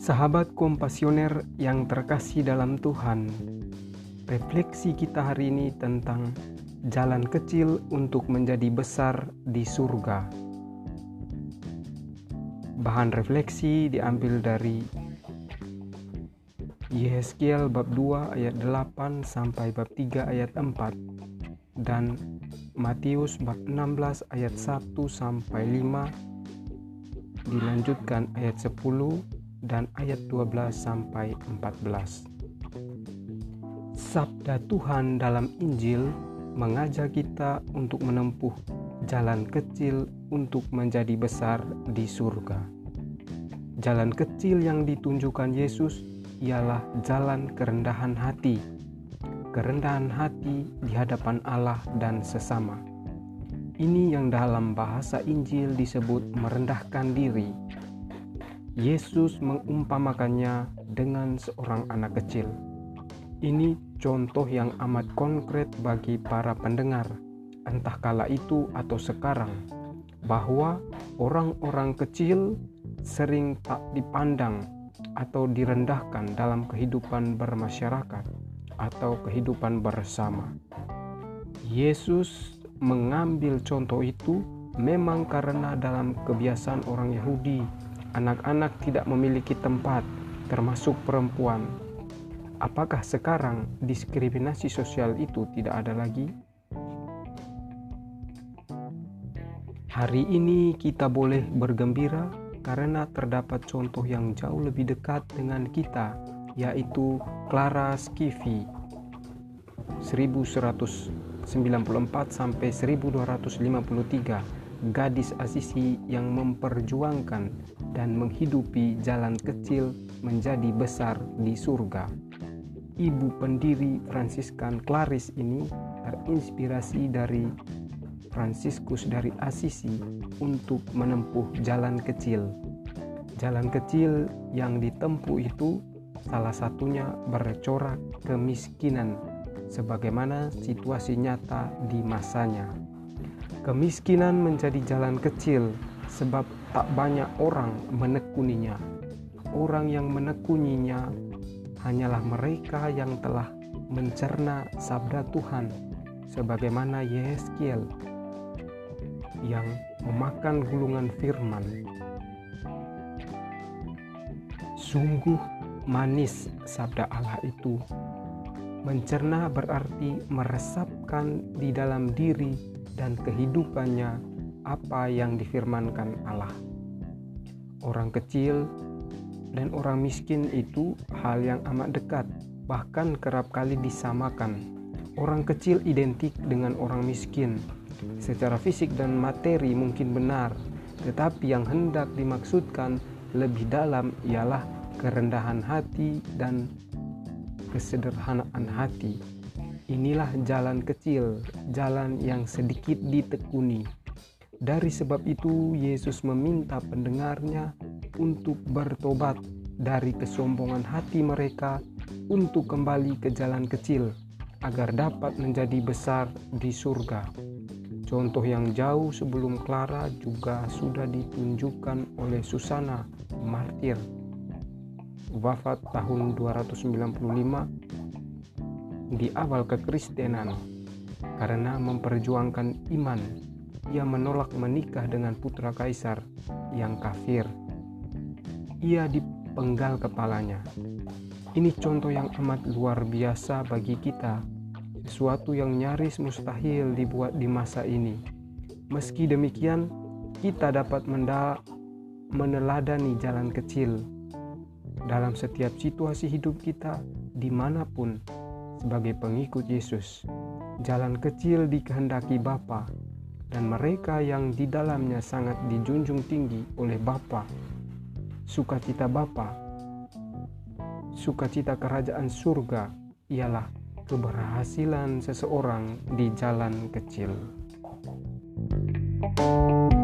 Sahabat kompasioner yang terkasih dalam Tuhan, refleksi kita hari ini tentang jalan kecil untuk menjadi besar di surga. Bahan refleksi diambil dari Yehezkiel bab 2 ayat 8 sampai bab 3 ayat 4 dan Matius bab 16 ayat 1 sampai 5 dilanjutkan ayat 10 dan ayat 12 sampai 14. Sabda Tuhan dalam Injil mengajak kita untuk menempuh jalan kecil untuk menjadi besar di surga. Jalan kecil yang ditunjukkan Yesus ialah jalan kerendahan hati. Kerendahan hati di hadapan Allah dan sesama. Ini yang dalam bahasa Injil disebut merendahkan diri Yesus mengumpamakannya dengan seorang anak kecil. Ini contoh yang amat konkret bagi para pendengar, entah kala itu atau sekarang, bahwa orang-orang kecil sering tak dipandang atau direndahkan dalam kehidupan bermasyarakat atau kehidupan bersama. Yesus mengambil contoh itu memang karena dalam kebiasaan orang Yahudi anak-anak tidak memiliki tempat, termasuk perempuan. Apakah sekarang diskriminasi sosial itu tidak ada lagi? Hari ini kita boleh bergembira karena terdapat contoh yang jauh lebih dekat dengan kita, yaitu Clara Skiffy 1194 sampai 1253 gadis Asisi yang memperjuangkan dan menghidupi jalan kecil menjadi besar di surga. Ibu pendiri Fransiskan Claris ini terinspirasi dari Fransiskus dari Asisi untuk menempuh jalan kecil. Jalan kecil yang ditempuh itu salah satunya bercorak kemiskinan sebagaimana situasi nyata di masanya. Kemiskinan menjadi jalan kecil sebab tak banyak orang menekuninya. Orang yang menekuninya hanyalah mereka yang telah mencerna sabda Tuhan sebagaimana Yeskiel yang memakan gulungan firman. Sungguh manis sabda Allah itu. Mencerna berarti meresapkan di dalam diri dan kehidupannya apa yang difirmankan Allah. Orang kecil dan orang miskin itu hal yang amat dekat, bahkan kerap kali disamakan. Orang kecil identik dengan orang miskin. Secara fisik dan materi mungkin benar, tetapi yang hendak dimaksudkan lebih dalam ialah kerendahan hati dan kesederhanaan hati. Inilah jalan kecil, jalan yang sedikit ditekuni. Dari sebab itu, Yesus meminta pendengarnya untuk bertobat dari kesombongan hati mereka untuk kembali ke jalan kecil agar dapat menjadi besar di surga. Contoh yang jauh sebelum Clara juga sudah ditunjukkan oleh Susana martir wafat tahun 295 di awal kekristenan karena memperjuangkan iman ia menolak menikah dengan putra kaisar yang kafir. Ia dipenggal kepalanya. Ini contoh yang amat luar biasa bagi kita. Sesuatu yang nyaris mustahil dibuat di masa ini. Meski demikian kita dapat meneladani jalan kecil. Dalam setiap situasi hidup kita di mana pun sebagai pengikut Yesus. Jalan kecil dikehendaki Bapa dan mereka yang di dalamnya sangat dijunjung tinggi oleh Bapa. Sukacita Bapa, sukacita kerajaan surga ialah keberhasilan seseorang di jalan kecil. thank you